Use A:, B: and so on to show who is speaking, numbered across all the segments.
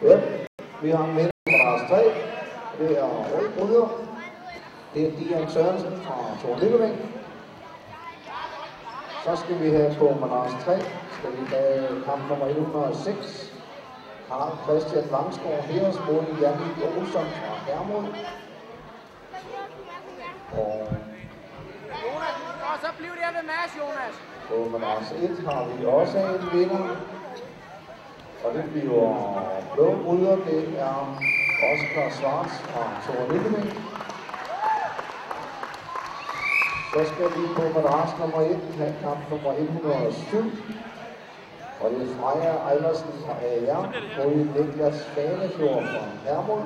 A: Good. Vi har en vinder på deres 3. Det er Rød Bryder. Det er Dian Sørensen fra Thor Lilleving. Så skal vi have på Manars 3. Skal vi have kamp nummer 106. Karl Christian Langsgaard Heres mod Jannik Olsson fra Hermod. Og
B: Jonas, og så bliv der ved Mads, Jonas.
A: på Manars 1 har vi også en vinder. Og det bliver blå bryder. Det er Oscar Svarts fra Tore Lilleving. Så skal vi på madras nummer 1 have kamp nummer 107. Og det er Freja Eilersen fra AR mod Niklas Fanefjord fra Hermod.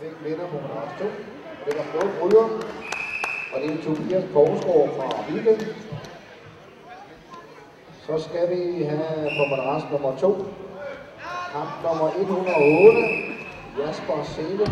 A: Fik vinder på madras 2. Det var blå bryder. Og det er Tobias Korsgaard fra Viking. Så skal vi have på madras nummer 2. Kamp nummer 108. Jasper Sele